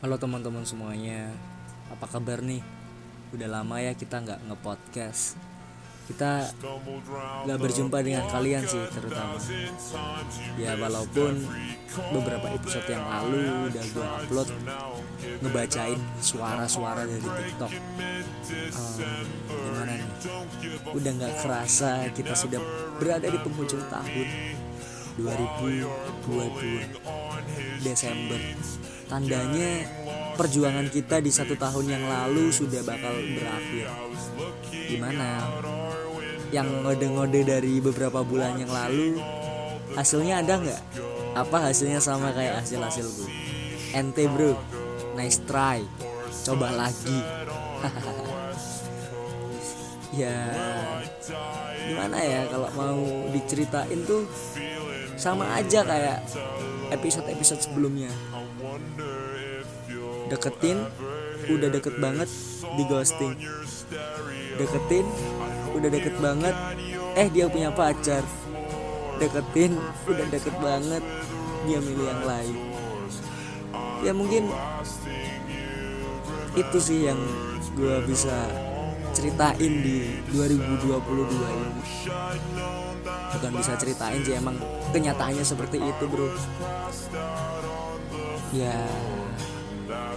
Halo teman-teman semuanya, apa kabar nih? Udah lama ya kita nggak nge-podcast. Kita nggak berjumpa dengan kalian sih terutama. Ya walaupun beberapa episode yang lalu udah gue upload ngebacain suara-suara dari TikTok. Um, gimana nih? Udah nggak kerasa kita sudah berada di penghujung tahun 2022 Desember tandanya perjuangan kita di satu tahun yang lalu sudah bakal berakhir. Gimana? Yang ngode-ngode dari beberapa bulan yang lalu hasilnya ada nggak? Apa hasilnya sama kayak hasil hasil gue ente bro. Nice try. Coba lagi. Ya gimana ya kalau mau diceritain tuh sama aja kayak episode-episode sebelumnya deketin udah deket banget di ghosting. Deketin udah deket banget. Eh dia punya pacar. Deketin udah deket banget. Dia milih yang lain. Ya mungkin itu sih yang gue bisa ceritain di 2022 ini. Bukan bisa ceritain sih emang kenyataannya seperti itu bro ya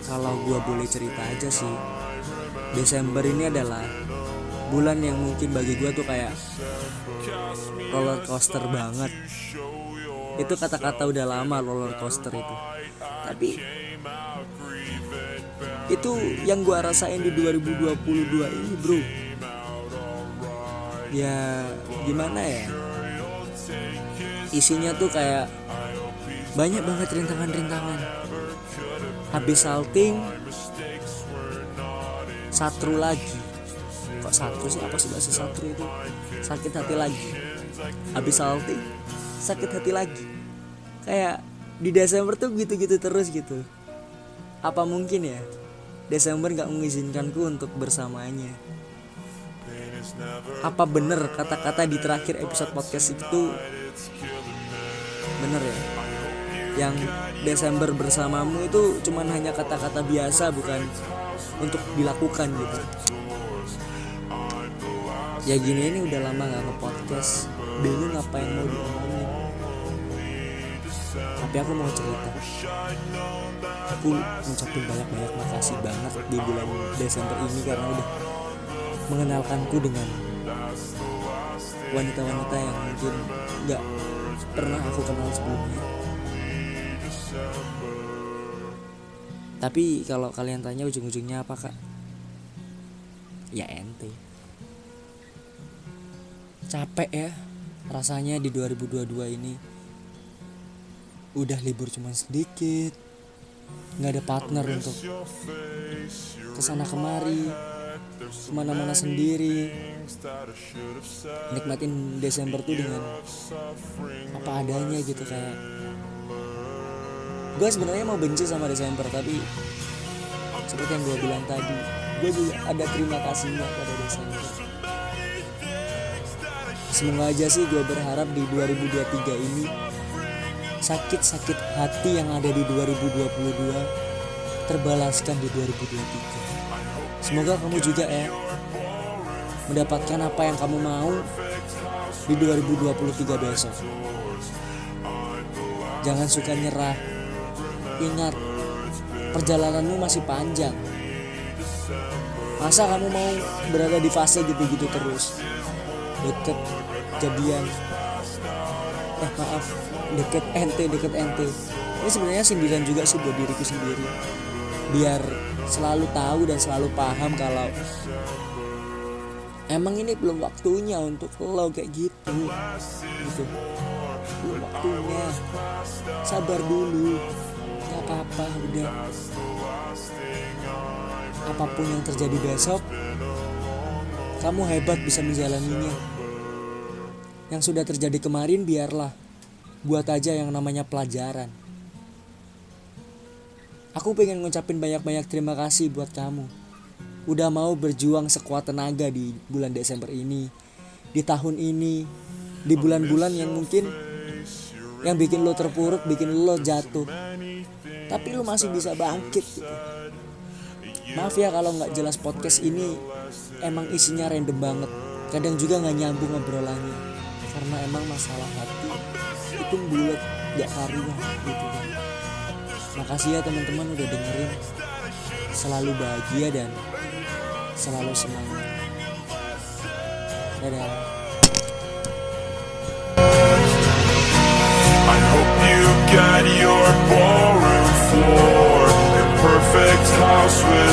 kalau gue boleh cerita aja sih Desember ini adalah bulan yang mungkin bagi gue tuh kayak roller coaster banget. Itu kata-kata udah lama roller coaster itu. Tapi itu yang gue rasain di 2022 ini bro. Ya gimana ya? Isinya tuh kayak banyak banget rintangan-rintangan. Habis salting satru lagi. Kok satru sih? Apa sih bahasa satru itu? Sakit hati lagi. Habis salting sakit hati lagi. Kayak di Desember tuh gitu-gitu terus gitu. Apa mungkin ya? Desember gak mengizinkanku untuk bersamanya. Apa bener kata-kata di terakhir episode podcast itu? Bener ya yang Desember bersamamu itu cuman hanya kata-kata biasa bukan untuk dilakukan gitu. Ya gini ini udah lama gak nge-podcast. Bingung apa yang mau diomongin. Tapi aku mau cerita. Aku ngucapin banyak-banyak makasih banget di bulan Desember ini karena udah mengenalkanku dengan wanita-wanita yang mungkin gak pernah aku kenal sebelumnya tapi kalau kalian tanya ujung-ujungnya apa kak? Ya ente. Capek ya rasanya di 2022 ini. Udah libur cuma sedikit. Nggak ada partner untuk ke sana kemari ke mana-mana sendiri. Nikmatin Desember tuh dengan apa adanya gitu kayak gue sebenarnya mau benci sama Desember tapi seperti yang gue bilang tadi gue juga ada terima kasihnya pada Desember semoga aja sih gue berharap di 2023 ini sakit-sakit hati yang ada di 2022 terbalaskan di 2023 semoga kamu juga ya mendapatkan apa yang kamu mau di 2023 besok. Jangan suka nyerah ingat perjalananmu masih panjang. Masa kamu mau berada di fase gitu-gitu terus? Deket jadian. Eh maaf deket ente deket ente. Ini sebenarnya sindiran juga sih buat diriku sendiri. Biar selalu tahu dan selalu paham kalau emang ini belum waktunya untuk lo kayak gitu. Gitu. Belum waktunya. Sabar dulu apa-apa udah. Apa pun yang terjadi besok kamu hebat bisa menjalaninya. Yang sudah terjadi kemarin biarlah. Buat aja yang namanya pelajaran. Aku pengen ngucapin banyak-banyak terima kasih buat kamu. Udah mau berjuang sekuat tenaga di bulan Desember ini di tahun ini di bulan-bulan yang mungkin yang bikin lo terpuruk bikin lo jatuh tapi lu masih bisa bangkit gitu. Maaf ya kalau nggak jelas podcast ini emang isinya random banget. Kadang juga nggak nyambung ngobrolannya karena emang masalah hati itu bulat gak karuan gitu kan. Makasih ya teman-teman udah dengerin. Selalu bahagia dan selalu semangat. Dadah. Got your ballroom us